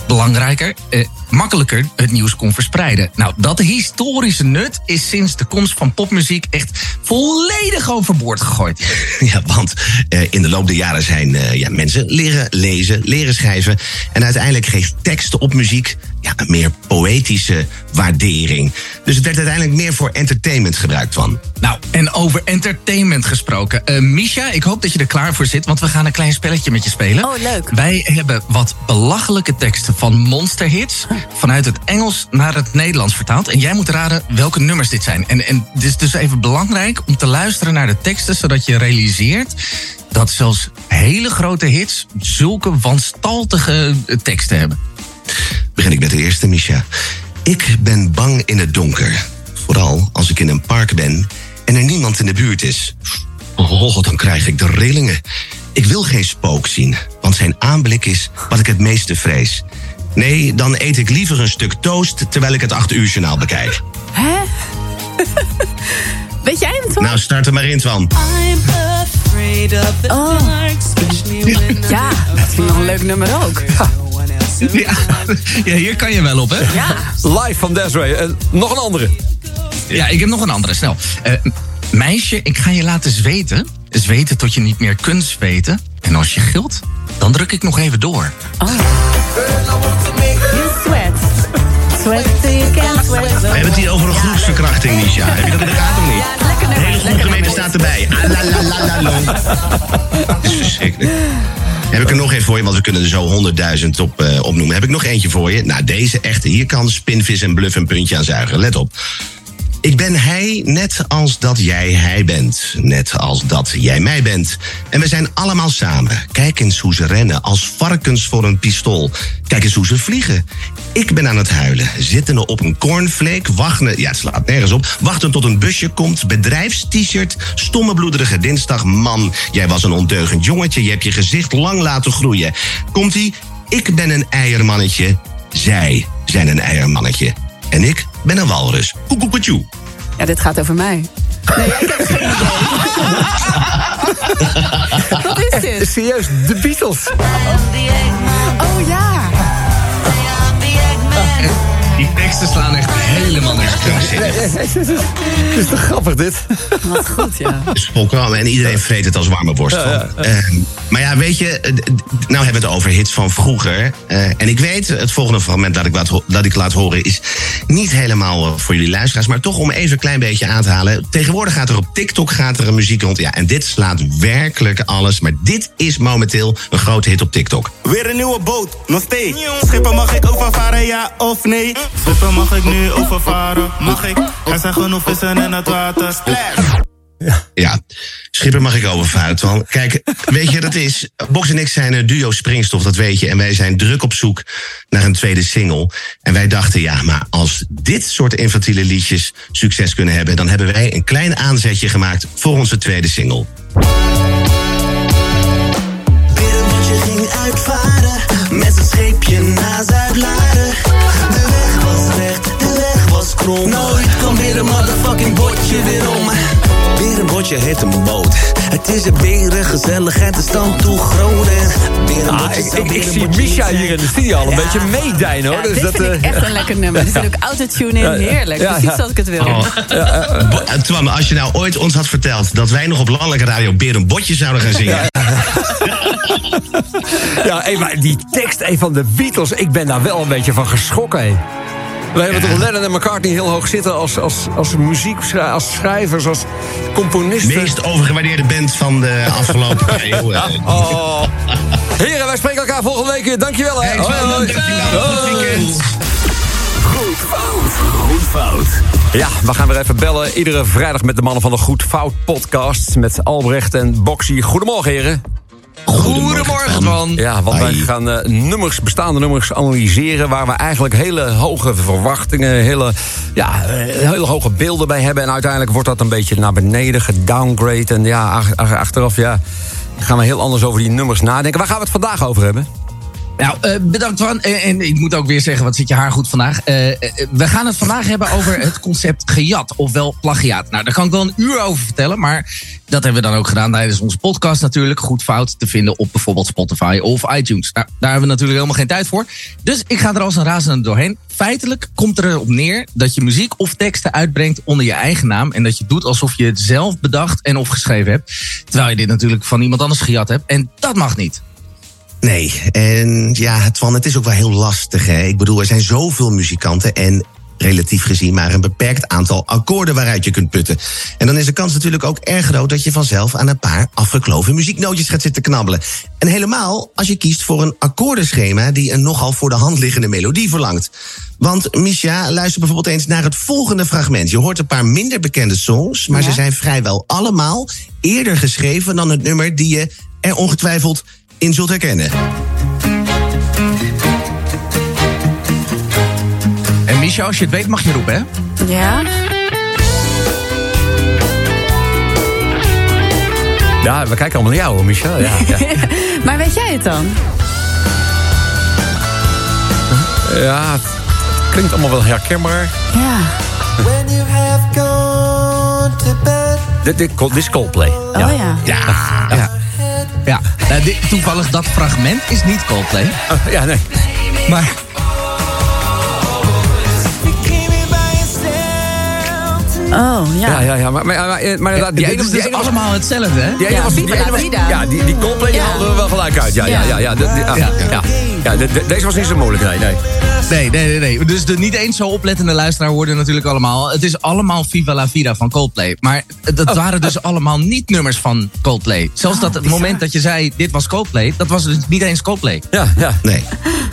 S3: belangrijker, eh, makkelijker het nieuws kon verspreiden. Nou, dat historische nut is sinds de komst van popmuziek echt volledig overboord gegooid.
S2: Ja, want eh, in de loop der jaren zijn eh, ja, mensen leren lezen, leren schrijven. En uiteindelijk geeft teksten op muziek ja, een meer poëtische waardering. Dus het werd uiteindelijk meer voor entertainment gebruikt van.
S3: Nou, en over entertainment gesproken. Eh Misha, ik hoop dat je er klaar voor zit, want we gaan een klein spelletje met je spelen.
S7: Oh, leuk.
S3: Wij hebben wat belachelijke teksten van monsterhits vanuit het Engels naar het Nederlands vertaald. En jij moet raden welke nummers dit zijn. En, en het is dus even belangrijk om te luisteren naar de teksten, zodat je realiseert dat zelfs hele grote hits zulke wanstaltige eh, teksten hebben.
S2: Begin ik met de eerste, Misha. Ik ben bang in het donker. Vooral als ik in een park ben en er niemand in de buurt is. Oh, dan krijg ik de rillingen. Ik wil geen spook zien, want zijn aanblik is wat ik het meeste vrees. Nee, dan eet ik liever een stuk toast terwijl ik het 8 uur journaal bekijk.
S7: Hè? Weet jij hem, Twan?
S2: Nou, start er maar in, Twan.
S7: Oh. Ja, dat vind ik nog een leuk nummer ook.
S3: Ja, ja hier kan je wel op, hè?
S7: Ja.
S5: Live van Desiree. Eh, nog een andere.
S3: Ja, ik heb nog een andere, snel. Eh, meisje, ik ga je laten zweten. Zweten tot je niet meer kunt zweten. En als je gilt, dan druk ik nog even door.
S7: You sweat. Sweat till you can't sweat.
S2: We hebben het hier over een groepsverkrachting, Misha. Heb je dat in de gaten of niet?
S7: Ja, lekker
S2: De
S7: nummer.
S2: hele
S7: lekker
S2: groepgemeente
S7: nummer.
S2: staat erbij. Ah, la, la, la, la, long. Dat is verschrikkelijk. Heb ik er nog één voor je, want we kunnen er zo honderdduizend op eh, opnoemen. Heb ik nog eentje voor je? Nou, deze echte. Hier kan spinvis en bluff een puntje aan zuigen. Let op. Ik ben hij net als dat jij hij bent. Net als dat jij mij bent. En we zijn allemaal samen. Kijk eens hoe ze rennen als varkens voor een pistool. Kijk eens hoe ze vliegen. Ik ben aan het huilen. Zittende op een cornflake. Wachten, ja, slaat nergens op. Wachten tot een busje komt. Bedrijfst-t-shirt. Stomme bloederige dinsdag. Man, jij was een ondeugend jongetje. Je hebt je gezicht lang laten groeien. Komt-ie? Ik ben een eiermannetje. Zij zijn een eiermannetje. En ik ben een walrus. Koekoekoetjoe.
S7: Ja, dit gaat over mij. Nee, ik heb geen idee. Wat is dit?
S5: Serieus, de Beatles.
S7: Oh ja.
S3: Die teksten slaan echt helemaal nergens.
S5: Het is toch grappig dit?
S7: Wat goed, ja.
S2: is volkomen. En iedereen vreet het als warme worst van. Eh, maar ja, weet je, nou hebben we het over hits van vroeger. Eh, en ik weet, het volgende fragment dat ik, laat, dat ik laat horen is niet helemaal eh, voor jullie luisteraars. Maar toch om even een klein beetje aan te halen. Tegenwoordig gaat er op TikTok gaat er een muziek rond. Ja, en dit slaat werkelijk alles. Maar dit is momenteel een grote hit op TikTok.
S10: Weer een nieuwe boot, nog steeds. Schippen mag ik overvaren, ja of nee? Schippen mag ik nu overvaren, mag ik? Er zijn genoeg vissen in het water. Splash!
S2: Ja, Schipper mag ik overvaren, Twan. Kijk, weet je wat het is? Box en ik zijn een duo springstof, dat weet je. En wij zijn druk op zoek naar een tweede single. En wij dachten, ja, maar als dit soort infantiele liedjes succes kunnen hebben... dan hebben wij een klein aanzetje gemaakt voor onze tweede single.
S13: Je ging uitvaren met zijn scheepje naar Zuid-Laren. De weg was recht, de weg was krom. Nooit kwam weer een motherfucking bordje weer om.
S14: Weer een bordje heeft een boot. Het is een beren gezelligheid, de stand toe groot. en weer een
S5: Ah, ik, ik,
S14: weer
S5: ik
S14: een
S5: zie Misha hier in de studio al een beetje meedijnen hoor.
S7: Ja,
S5: dus
S7: dit
S5: dat,
S7: vind ik
S5: eh,
S7: echt een lekker nummer. Er zit ook autotune in. Heerlijk.
S2: Ja,
S7: Precies zoals ik het wil.
S2: Bo- eh, Twan, als je nou ooit ons had verteld... dat wij nog op landelijke radio Beer een botje zouden gaan zingen...
S5: Ja, hey, maar die tekst hey, van de Beatles, ik ben daar wel een beetje van geschrokken. Hey. We hebben toch Lennon en McCartney heel hoog zitten als, als, als muziek, als schrijvers, als componisten.
S2: meest overgewaardeerde band van de afgelopen eeuw. eh.
S5: Oh. Heren, wij spreken elkaar volgende week weer. Dankjewel. Hè. Hoi, hoi. Hoi.
S15: Goed fout. Goed fout.
S5: Ja, we gaan weer even bellen. Iedere vrijdag met de mannen van de Goed Fout podcast. Met Albrecht en Boxy. Goedemorgen, heren.
S3: Goedemorgen, Twan.
S5: Ja, want wij gaan eh, nummers, bestaande nummers analyseren... waar we eigenlijk hele hoge verwachtingen, hele, ja, eh, hele hoge beelden bij hebben. En uiteindelijk wordt dat een beetje naar beneden gedowngrade. En ja, ach- ach- achteraf ja, gaan we heel anders over die nummers nadenken. Waar gaan we het vandaag over hebben?
S3: Nou, eh, bedankt Twan. En, ik moet ook weer zeggen, wat zit je haar goed vandaag. Eh, eh, we gaan het vandaag hebben over het concept gejat, ofwel plagiaat. Nou, daar kan ik wel een uur over vertellen, maar dat hebben we dan ook gedaan tijdens onze podcast natuurlijk. Goed fout te vinden op bijvoorbeeld Spotify of iTunes. Nou, daar hebben we natuurlijk helemaal geen tijd voor. Dus ik ga er als een razende doorheen. Feitelijk komt er erop neer dat je muziek of teksten uitbrengt onder je eigen naam. En dat je doet alsof je het zelf bedacht en of geschreven hebt. Terwijl je dit natuurlijk van iemand anders gejat hebt. En dat mag niet.
S2: Nee, en ja, Twan, het is ook wel heel lastig. Hè? Ik bedoel, er zijn zoveel muzikanten en relatief gezien maar een beperkt aantal akkoorden waaruit je kunt putten. En dan is de kans natuurlijk ook erg groot dat je vanzelf aan een paar afgekloven muzieknootjes gaat zitten knabbelen. En helemaal als je kiest voor een akkoordenschema die een nogal voor de hand liggende melodie verlangt. Want Misha, luister bijvoorbeeld eens naar het volgende fragment. Je hoort een paar minder bekende songs, maar
S7: Ja.
S2: ze zijn vrijwel allemaal eerder geschreven dan het nummer die je er ongetwijfeld in zult herkennen.
S3: En Misha, als je het weet mag je roepen, hè?
S7: Ja?
S5: Ja, we kijken allemaal naar jou, hoor, Michel. Ja, ja.
S7: Maar weet jij het dan?
S5: ja, het klinkt allemaal wel herkenbaar.
S7: Ja.
S13: When you have gone to bed.
S5: Dit, dit, dit is Coldplay.
S7: Oh ja.
S3: Ja. ja. ja. Nou, dit, toevallig, dat fragment is niet Coldplay.
S5: ja, nee.
S3: Maar
S7: Oh, ja.
S5: Ja, ja, ja. Maar, maar, maar, maar inderdaad, die ene,
S3: is
S5: die
S3: dus
S5: ene was-
S3: allemaal hetzelfde, hè?
S5: Die ene
S7: Ja,
S5: was, die
S7: Viva
S5: ene
S7: la
S5: was-
S7: vida.
S5: ja, die, die Coldplay die
S7: Ja.
S5: haalden we wel gelijk uit. Ja, ja, ja. ja, de- de- ja,
S3: Ja.
S5: ja. Ja, de- de- deze was niet zo moeilijk, nee. nee.
S3: Nee, nee, nee, nee. Dus de niet eens zo oplettende luisteraar hoorden natuurlijk allemaal. Het is allemaal Viva la Vida van Coldplay. Maar dat waren dus allemaal niet nummers van Coldplay. Zelfs dat het moment dat je zei, dit was Coldplay, dat was dus niet eens Coldplay.
S5: Ja, ja.
S2: Nee.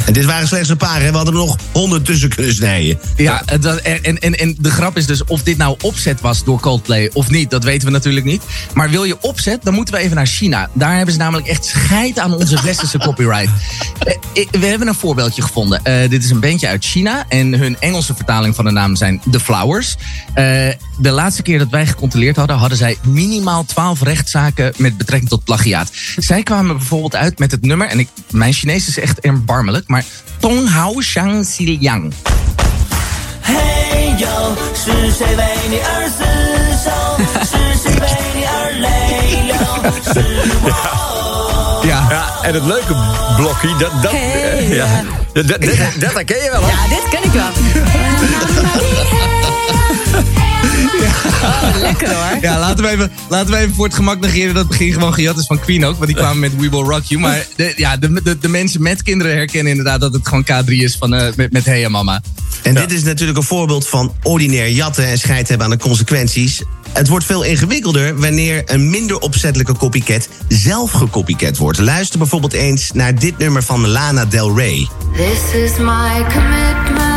S2: En dit waren slechts een paar, hè? We hadden er nog honderd tussen kunnen snijden.
S3: Ja, en, en, en de grap is dus of dit nou opzet was door Coldplay of niet, dat weten we natuurlijk niet. Maar wil je opzet, dan moeten we even naar China. Daar hebben ze namelijk echt scheid aan onze westerse copyright. Eh, ik- We hebben een voorbeeldje gevonden. Eh, dit is een bandje uit China en hun Engelse vertaling van de naam zijn The Flowers. Eh, de laatste keer dat wij gecontroleerd hadden, hadden zij minimaal 12 rechtszaken met betrekking tot plagiaat. Zij kwamen bijvoorbeeld uit met het nummer, en ik, mijn Chinees is echt erbarmelijk, maar Tong Hao Shang Xi Yang.
S13: 嘿呦，是谁为你而厮守？是谁为你而泪流？是我。
S3: Ja.
S5: ja. En het leuke blokje, dat, dat,
S7: Hey,
S5: ja.
S7: ja.
S5: Dat, dat, dat, dat herken je wel, hè?
S7: Ja, dit ken ik wel. Oh, lekker hoor.
S3: Ja, laten we, even, laten we even voor het gemak negeren dat het begin gewoon gejat is van Queen ook. Want die kwamen met We Will Rock You. Maar de, ja, de, de, de mensen met kinderen herkennen inderdaad dat het gewoon K3 is van, eh, met, met Hey Mama.
S2: En dit is natuurlijk een voorbeeld van ordinair jatten en scheid hebben aan de consequenties. Het wordt veel ingewikkelder wanneer een minder opzettelijke copycat zelf gecopycat wordt. Luister bijvoorbeeld eens naar dit nummer van Lana Del Rey.
S16: This is my commitment,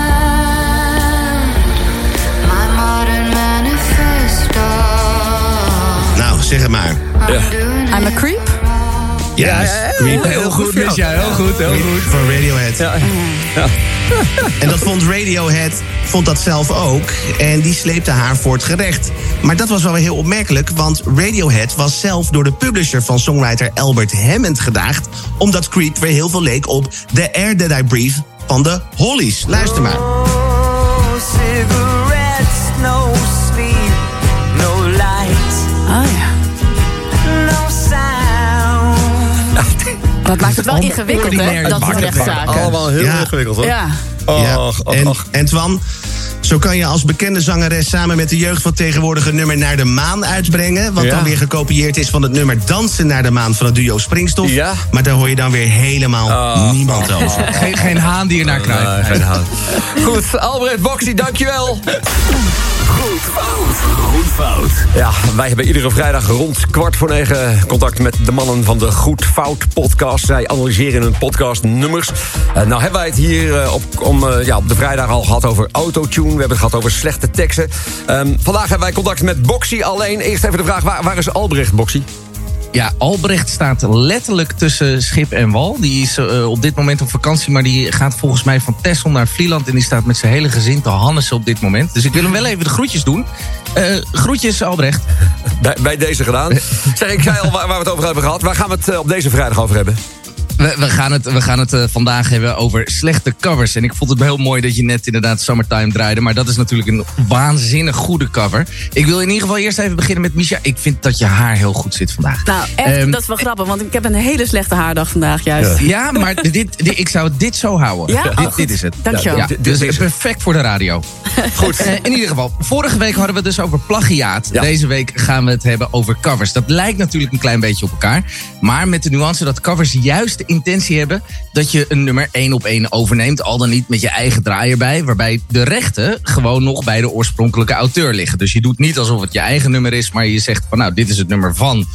S2: zeg het maar.
S7: I'm a creep.
S2: Juist. Creep.
S3: Heel goed, Miss. Ja, heel goed, heel goed.
S2: Van Radiohead. En dat vond Radiohead vond dat zelf ook. En die sleepte haar voor het gerecht. Maar dat was wel weer heel opmerkelijk, want Radiohead was zelf door de publisher van songwriter Albert Hammond gedaagd. Omdat Creep weer heel veel leek op The Air That I Breathe van de Hollies. Luister maar.
S7: Dat maakt het wel ingewikkeld, hè? Dat soort rechtszaken.
S5: Allemaal heel
S2: Ja.
S5: ingewikkeld, hoor.
S7: Ja.
S2: Ja.
S5: Och, och,
S2: En,
S5: och.
S2: en Twan, zo kan je als bekende zangeres samen met de jeugd van tegenwoordig een nummer naar de maan uitbrengen. Wat
S5: Ja.
S2: dan weer gekopieerd is van het nummer Dansen naar de maan van het duo Springstof.
S5: Ja.
S2: Maar daar hoor je dan weer helemaal
S5: Oh.
S2: niemand over.
S3: Geen, geen haan die er naar kruipt.
S5: Nee, haal. Goed, Albrecht Boxy, dankjewel.
S17: Goed fout. Goed fout.
S5: Ja, wij hebben iedere vrijdag rond kwart voor negen contact met de mannen van de Goed Fout podcast. Zij analyseren hun podcast nummers. Eh, nou hebben wij het hier eh, op, om, eh, ja, op de vrijdag al gehad over autotune. We hebben het gehad over slechte teksten. Ehm, vandaag hebben wij contact met Boxy alleen. Eerst even de vraag, waar, waar is Albrecht, Boxy?
S3: Ja, Albrecht staat letterlijk tussen schip en wal. Die is eh, op dit moment op vakantie, maar die gaat volgens mij van Texel naar Vlieland. En die staat met zijn hele gezin te Hannessen op dit moment. Dus ik wil hem wel even de groetjes doen. Eh, groetjes, Albrecht.
S5: Bij, bij deze gedaan. Zeg, ik zei al waar, waar we het over hebben gehad. Waar gaan we het eh, op deze vrijdag over hebben?
S3: We, we gaan het, we gaan het eh, vandaag hebben over slechte covers. En ik vond het heel mooi dat je net inderdaad Summertime draaide. Maar dat is natuurlijk een waanzinnig goede cover. Ik wil in ieder geval eerst even beginnen met Misha. Ik vind dat je haar heel goed zit vandaag.
S7: Nou, echt,
S3: Ehm,
S7: dat is wel grappig, want ik heb een hele slechte haardag vandaag juist.
S3: Ja, maar dit, dit, ik zou dit zo houden.
S7: Ja? Oh,
S3: dit, dit is het.
S7: Dankjewel.
S3: Ja,
S5: Dit-
S3: dus
S5: dit is
S3: perfect voor de radio.
S5: Goed.
S3: Eh, in ieder geval, vorige week hadden we het dus over plagiaat.
S5: Ja.
S3: Deze week gaan we het hebben over covers. Dat lijkt natuurlijk een klein beetje op elkaar. Maar met de nuance dat covers juist intentie hebben... dat je een nummer één op één overneemt. Al dan niet met je eigen draai erbij. Waarbij de rechten gewoon nog bij de oorspronkelijke auteur liggen. Dus je doet niet alsof het je eigen nummer is... maar je zegt van nou, dit is het nummer van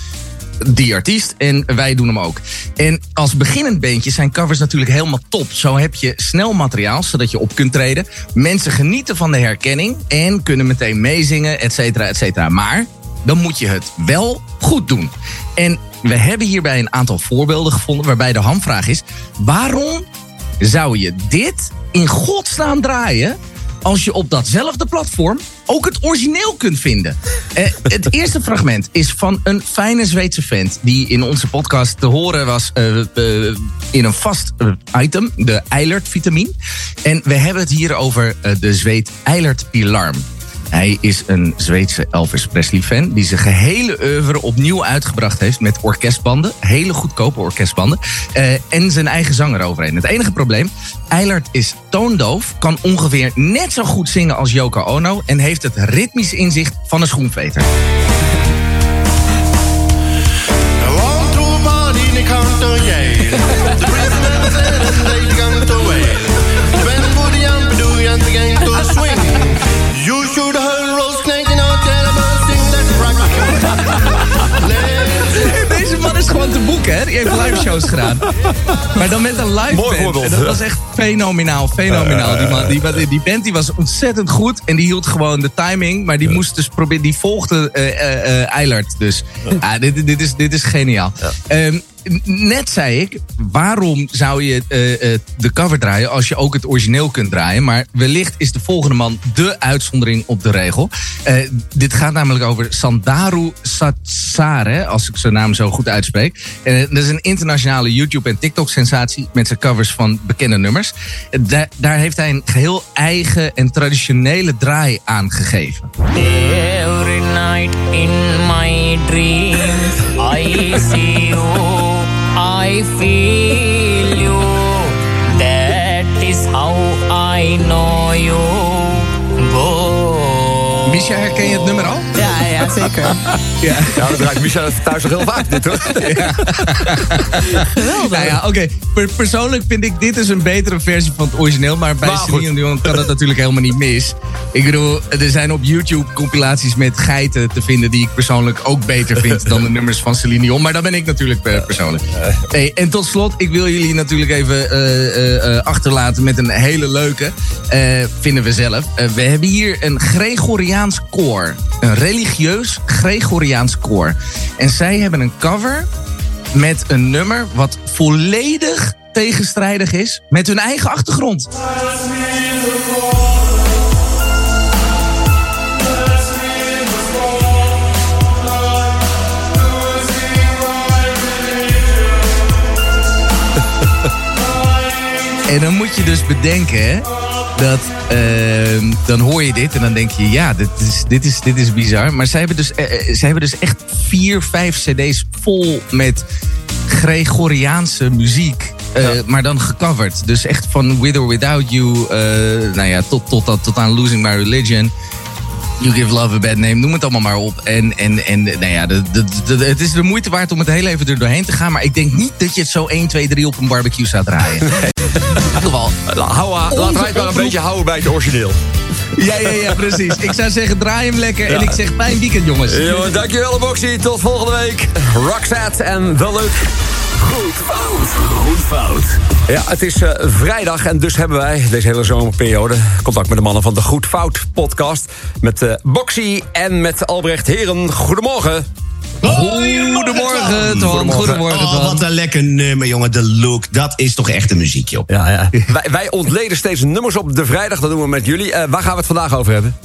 S3: die artiest en wij doen hem ook. En als beginnend beentje zijn covers natuurlijk helemaal top. Zo heb je snel materiaal, zodat je op kunt treden. Mensen genieten van de herkenning en kunnen meteen meezingen, et cetera, et cetera. Maar dan moet je het wel goed doen. En we hebben hierbij een aantal voorbeelden gevonden waarbij de hamvraag is... waarom zou je dit in godsnaam draaien als je op datzelfde platform ook het origineel kunt vinden. Eh, het eerste fragment is van een fijne Zweedse vent... die in onze podcast te horen was eh, eh, in een vast item, de Eilert-vitamine. En we hebben het hier over de Zweed Eilert Pilarm. Hij is een Zweedse Elvis Presley-fan... die zijn gehele oeuvre opnieuw uitgebracht heeft met orkestbanden. Hele goedkope orkestbanden. eh, en zijn eigen zanger overheen. Het enige probleem, Eilert is toondoof... kan ongeveer net zo goed zingen als Yoko Ono... en heeft het ritmisch inzicht van een schoenveter. Gewoon te boeken, hè? Die heeft live shows gedaan. Maar dan met een live
S5: Mooi
S3: band.
S5: voorbeeld.
S3: En dat was echt fenomenaal, fenomenaal. Die, man, die, die band die was ontzettend goed. En die hield gewoon de timing. Maar die moest dus proberen, die volgde eh eh, eh, Eilert. Dus ah, dit, dit, is, dit is geniaal. Ehm, net zei ik, waarom zou je eh, eh, de cover draaien als je ook het origineel kunt draaien? Maar wellicht is de volgende man de uitzondering op de regel. Eh, dit gaat namelijk over Sandaru Satsare, als ik zijn naam zo goed uitspreek. Dat is een internationale YouTube- en TikTok-sensatie met zijn covers van bekende nummers. Da- daar heeft hij een geheel eigen en traditionele draai aan gegeven.
S13: Every night in my dreams I see you, I feel you. That is how I know you. Go.
S3: Misha, herken je het nummer al?
S7: Ja, ja, zeker.
S3: Ja.
S5: Ja, dat draait Micha thuis nog heel vaak dit hoor.
S7: Geweldig.
S3: Nou ja, oké. Per- persoonlijk vind ik dit is een betere versie van het origineel. Maar bij. Celine Dion kan dat natuurlijk helemaal niet mis. Ik bedoel, er zijn op YouTube compilaties met geiten te vinden... die ik persoonlijk ook beter vind dan de nummers van Celine Dion. Maar dat ben ik natuurlijk eh, persoonlijk. Hey, en tot slot, ik wil jullie natuurlijk even eh, eh, eh, achterlaten met een hele leuke. eh, vinden we zelf. We hebben hier een Gregoriaans koor. Een religieus Gregoriaans koor. En zij hebben een cover met een nummer wat volledig tegenstrijdig is met hun eigen achtergrond. En dan moet je dus bedenken hè, dat ehm, dan hoor je dit en dan denk je ja, dit is, dit is, dit is bizar. Maar zij hebben dus, eh, eh, zij hebben dus echt vier, vijf cd's vol met Gregoriaanse muziek. eh, Maar dan gecoverd. Dus echt van With or Without You, nou ja, tot, tot, tot, tot aan Losing My Religion. You Give Love a Bad Name, noem het allemaal maar op. En, en, en nou ja, de, de, de- het is de moeite waard om het heel even er doorheen te gaan. Maar ik denk niet dat je het zo 1, 2, 3 op een barbecue zou draaien. Geval.
S5: Hou, aan- laat rijdt maar een beetje houden bij het origineel.
S3: Ja, ja, ja, precies. Ik zou zeggen, draai hem lekker. En ik zeg, fijn weekend, jongens.
S5: Jongen, dankjewel Boxy. Tot volgende week. Roxette en The Leuk.
S18: Goed fout. Goed fout.
S5: Ja, het is eh, vrijdag en dus hebben wij deze hele zomerperiode contact met de mannen van de Goed Fout podcast. Met eh Boxy en met Albrecht Heren. Goedemorgen.
S3: Goedemorgen, Tom. Goedemorgen,
S2: Oh,
S3: Tom.
S2: wat een lekker nummer, jongen. De look, dat is toch echt een muziek, joh.
S5: Ja, ja. wij, wij ontleden steeds nummers op de vrijdag. Dat doen we met jullie. Eh, waar gaan we het vandaag over hebben?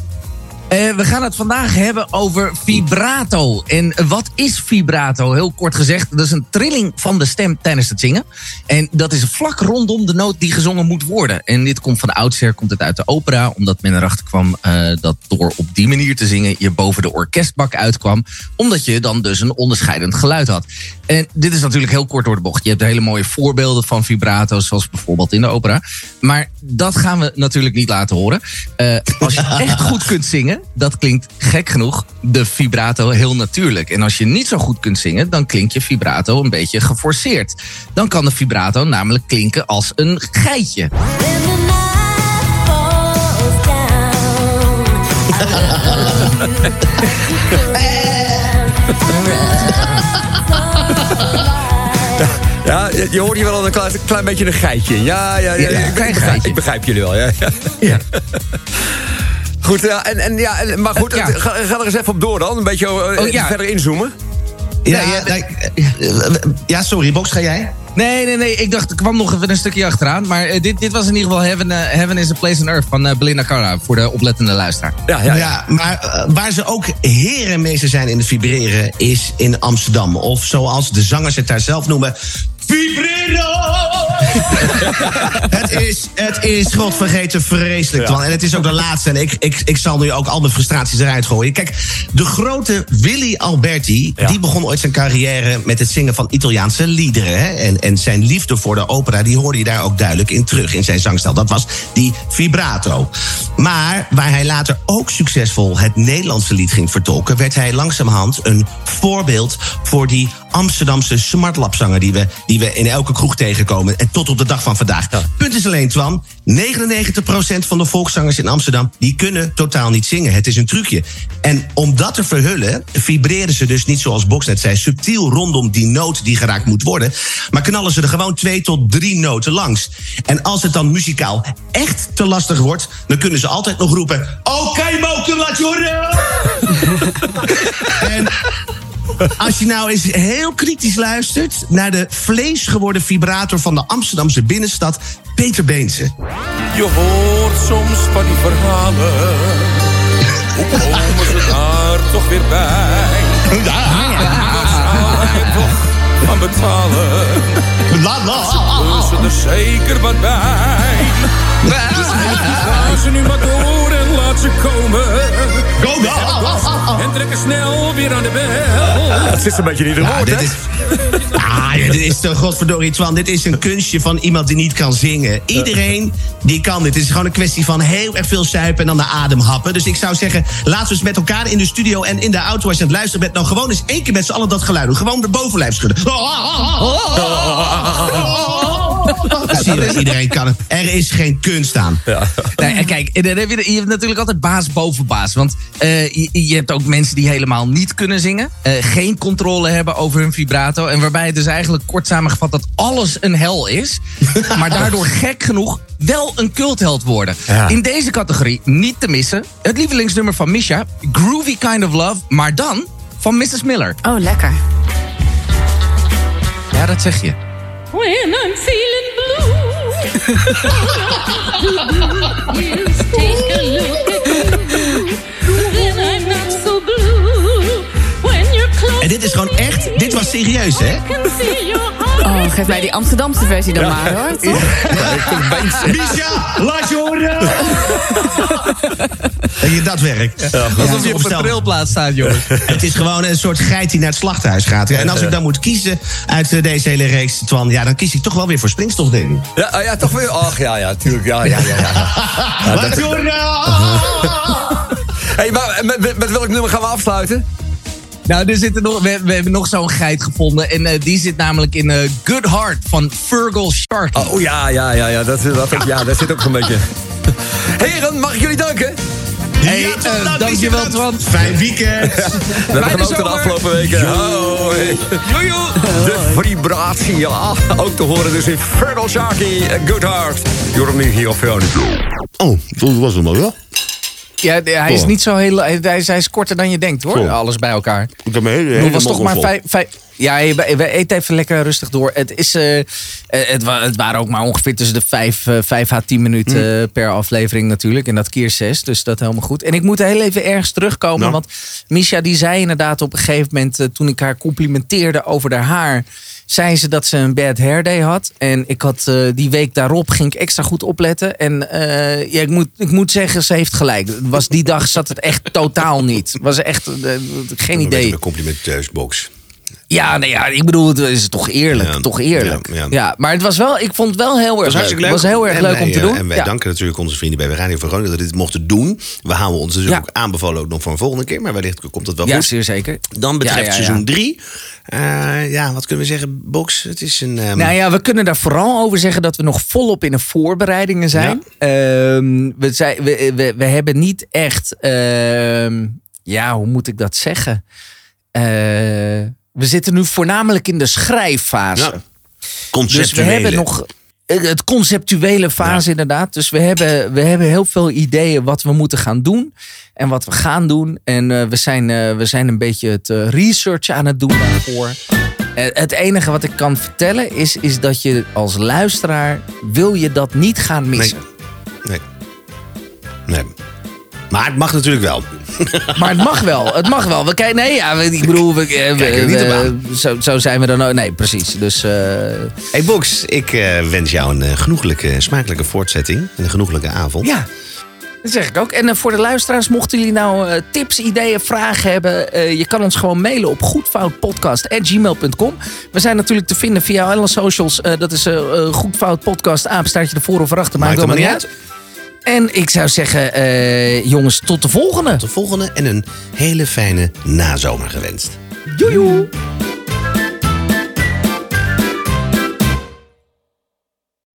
S3: Eh, we gaan het vandaag hebben over vibrato. En wat is vibrato? Heel kort gezegd, dat is een trilling van de stem tijdens het zingen. En dat is vlak rondom de noot die gezongen moet worden. En dit komt van oudsher, komt het uit de opera. Omdat men erachter kwam eh, dat door op die manier te zingen... je boven de orkestbak uitkwam. Omdat je dan dus een onderscheidend geluid had. En dit is natuurlijk heel kort door de bocht. Je hebt hele mooie voorbeelden van vibrato's, zoals bijvoorbeeld in de opera. Maar dat gaan we natuurlijk niet laten horen. Eh, als je echt goed kunt zingen, dat klinkt gek genoeg de vibrato heel natuurlijk. En als je niet zo goed kunt zingen, dan klinkt je vibrato een beetje geforceerd. Dan kan de vibrato namelijk klinken als een geitje.
S5: Ja, je, hoort hier wel een klein, klein beetje een geitje in. Ja, ja, ja,
S3: Ja,
S5: ik,
S3: een klein
S5: begrijp,
S3: geitje.
S5: ik begrijp jullie wel. Ja, ja. Goed, ja, en, en, ja, en- maar goed,
S3: Ja.
S5: ga, ga er eens even op door dan. Een beetje eh,
S3: Oh, ja.
S5: verder inzoomen.
S2: Ja,
S3: Nee,
S2: ja,
S3: ja,
S2: ja, ja, sorry, Box, ga jij?
S3: Nee, nee, nee. Ik dacht, er kwam nog even een stukje achteraan. Maar eh, dit, dit was in ieder geval Heaven, eh, Heaven is a Place on Earth van eh, Belinda Cara. Voor de oplettende luisteraar.
S5: Ja, ja,
S2: Ja,
S5: ja.
S2: maar eh, waar ze ook heer en meester zijn in het vibreren is in Amsterdam. Of zoals de zangers het daar zelf noemen. Vibreren! het, is, het is godvergeten vreselijk,
S5: Ja.
S2: Twan. En het is ook de laatste. En ik, ik, ik zal nu ook al mijn frustraties eruit gooien. Kijk, de grote Willy Alberti...
S5: Ja.
S2: die begon ooit zijn carrière met het zingen van Italiaanse liederen. Hè? En, en zijn liefde voor de opera... die hoorde je daar ook duidelijk in terug in zijn zangstijl. Dat was die vibrato. Maar waar hij later ook succesvol het Nederlandse lied ging vertolken... werd hij langzamerhand een voorbeeld voor die Amsterdamse smartlapzanger... die we, die we in elke kroeg tegenkomen. En tot op de dag van vandaag. Punt is alleen, Twan. 99% van de volkszangers in Amsterdam... die kunnen totaal niet zingen. Het is een trucje. En om dat te verhullen... vibreren ze dus niet zoals Box net zei... subtiel rondom die noot die geraakt moet worden... maar knallen ze er gewoon twee tot drie noten langs. En als het dan muzikaal echt te lastig wordt... dan kunnen ze altijd nog roepen... Oké, Moke, laat je horen! en als je nou eens heel kritisch luistert... naar de vleesgeworden vibrator van de Amsterdamse binnenstad... Peter Beense.
S19: Je hoort soms van die verhalen. Hoe komen ze daar toch weer bij? Zou hij toch van betalen?
S2: La, la.
S19: Ze er zeker wat bij. Dus ga ze nu maar door en laat ze komen.
S2: Go, go.
S19: En trekken snel weer aan de bel.
S5: Het zit een beetje niet in de woord,
S2: dit is, ah, dit
S20: dit is toch, godverdorie Twan, dit is een kunstje van iemand die niet kan zingen. Iedereen die kan dit. Het is gewoon een kwestie van heel erg veel suipen en dan de adem happen. Dus ik zou zeggen, laten we eens met elkaar in de studio en in de auto... als je aan het luisteren bent, nou gewoon eens één keer met z'n allen dat geluid doen. Gewoon de bovenlijf schudden. Zie je, iedereen kan het. Er is geen kunst aan.
S3: Nee, en kijk, dan heb je, je hebt natuurlijk altijd baas boven baas. Want eh, je, je hebt ook mensen die helemaal niet kunnen zingen. eh, geen controle hebben over hun vibrato. En waarbij het dus eigenlijk kort samengevat dat alles een hel is. maar daardoor gek genoeg wel een cultheld worden.
S5: Ja.
S3: In deze categorie niet te missen. Het lievelingsnummer van Misha. Groovy Kind of Love. Maar dan van Mrs. Miller.
S7: Oh, lekker.
S3: Ja, dat zeg je.
S21: When I'm feeling blue, yes, take a look at you. Then I'm not so blue. When you're close,
S20: En dit is gewoon echt, dit was serieus, hè?
S7: Oh, geef mij die Amsterdamse versie dan maar hoor. toch?
S20: Misha, laat je horen! Je, dat werkt.
S3: Alsof je op een trilplaat staat, jongens.
S20: Het is gewoon een soort geit die naar het slachthuis gaat. En als ik dan moet kiezen uit eh, deze hele reeks, Twan, ja, dan kies ik toch wel weer voor springstof, denk ik.
S5: Ja, ah, ja, toch weer. Ach ja, ja, tuurlijk. Ja, ja, ja. ja. Ja,
S20: Laat je horen!
S5: Hey, maar met, met, met welk nummer gaan we afsluiten?
S3: Nou, er zit er nog, we, we hebben nog zo'n geit gevonden. En eh, die zit namelijk in eh, Good Heart van Fergal Sharkey.
S5: Oh ja, ja, ja, ja, dat, dat, ja, daar zit ook zo'n beetje. Heren, mag ik jullie danken?
S3: Hey,
S20: Ja,
S3: eh,
S20: dank
S3: dankjewel,
S20: je.
S3: Twan.
S20: Fijn weekend!
S5: We hebben genoten de afgelopen weken. Hoi. De vibratie, ja. Ook te horen dus in Fertile Sharky, Good Heart. Hem nu hier op Veronica.
S2: Oh, dat was hem al, ja?
S3: Ja, hij is niet zo heel... Hij, is- hij is korter dan je denkt, hoor. Alles bij elkaar.
S2: Ik heb me hele,
S3: was toch maar vijf... vijf ja, we, eten even lekker rustig door. Het, is, eh, eh, het, wa- het waren ook maar ongeveer tussen de vijf, eh, vijf à tien minuten
S2: Mm.
S3: eh, per aflevering natuurlijk. En dat keer zes, dus dat helemaal goed. En ik moet heel even ergens terugkomen.
S2: Nou.
S3: Want Misha die zei inderdaad op een gegeven moment... eh, toen ik haar complimenteerde over haar haar... zei ze dat ze een bad hair day had. En ik had eh, die week daarop ging ik extra goed opletten. En eh, ja, ik, moet, ik moet zeggen, ze heeft gelijk. Was die dag zat het echt totaal niet. Was echt eh, geen idee.
S2: een complimenteusbox.
S3: Ja, nee, ja, ik bedoel, het is toch eerlijk.
S2: Ja,
S3: toch eerlijk.
S2: ja,
S3: Ja,
S2: ja.
S3: maar het was wel, ik vond het wel heel erg
S2: Dat
S3: leuk. Het was heel erg
S2: En
S3: leuk
S2: wij,
S3: om te
S2: eh,
S3: doen.
S2: En wij danken natuurlijk onze vrienden bij Radio Veronica dat dit mochten doen. We houden ons dus ook aanbevolen ook nog voor een volgende keer. Maar wellicht komt het wel
S3: Ja,
S2: goed.
S3: zeer zeker.
S2: Dan betreft seizoen 3. ja, wat kunnen we zeggen? Box, het is een... ehm,
S3: Nou ja, we kunnen daar vooral over zeggen dat we nog volop in de voorbereidingen zijn. Ehm, we, zijn we, we, we hebben niet echt, ehm, ja, hoe moet ik dat zeggen? Eh, we zitten nu voornamelijk in de schrijffase.
S2: Ja.
S3: Dus we
S2: conceptuele.
S3: hebben nog eh, het conceptuele fase inderdaad. Dus we hebben, we hebben heel veel ideeën wat we moeten gaan doen. En wat we gaan doen. En eh, we, zijn, eh, we zijn een beetje het eh, research aan het doen daarvoor. Het enige wat ik kan vertellen is, is dat je als luisteraar... wil je dat niet gaan missen.
S2: Nee. Nee. Maar het mag natuurlijk wel.
S3: Maar het mag wel. Het mag wel. We kijken, nee, ja, ik bedoel, we,
S2: niet
S3: zo, zo zijn we dan ook. Nee, precies. Dus eh,
S2: Hey Box, ik eh, wens jou een eh, genoeglijke, smakelijke voortzetting. En een genoeglijke avond.
S3: Ja, dat zeg ik ook. En voor de luisteraars, mochten jullie nou tips, ideeën, vragen hebben... je kan ons gewoon mailen op goedfoutpodcast.gmail.com. We zijn natuurlijk te vinden via alle socials. dat is goedfoutpodcast, apenstaartje ervoor of erachter. Maakt
S2: Maakt
S3: helemaal
S2: helemaal
S3: niet uit. En ik zou zeggen, eh, jongens, tot de volgende.
S2: Tot de volgende en een hele fijne nazomer gewenst.
S3: Joejoe.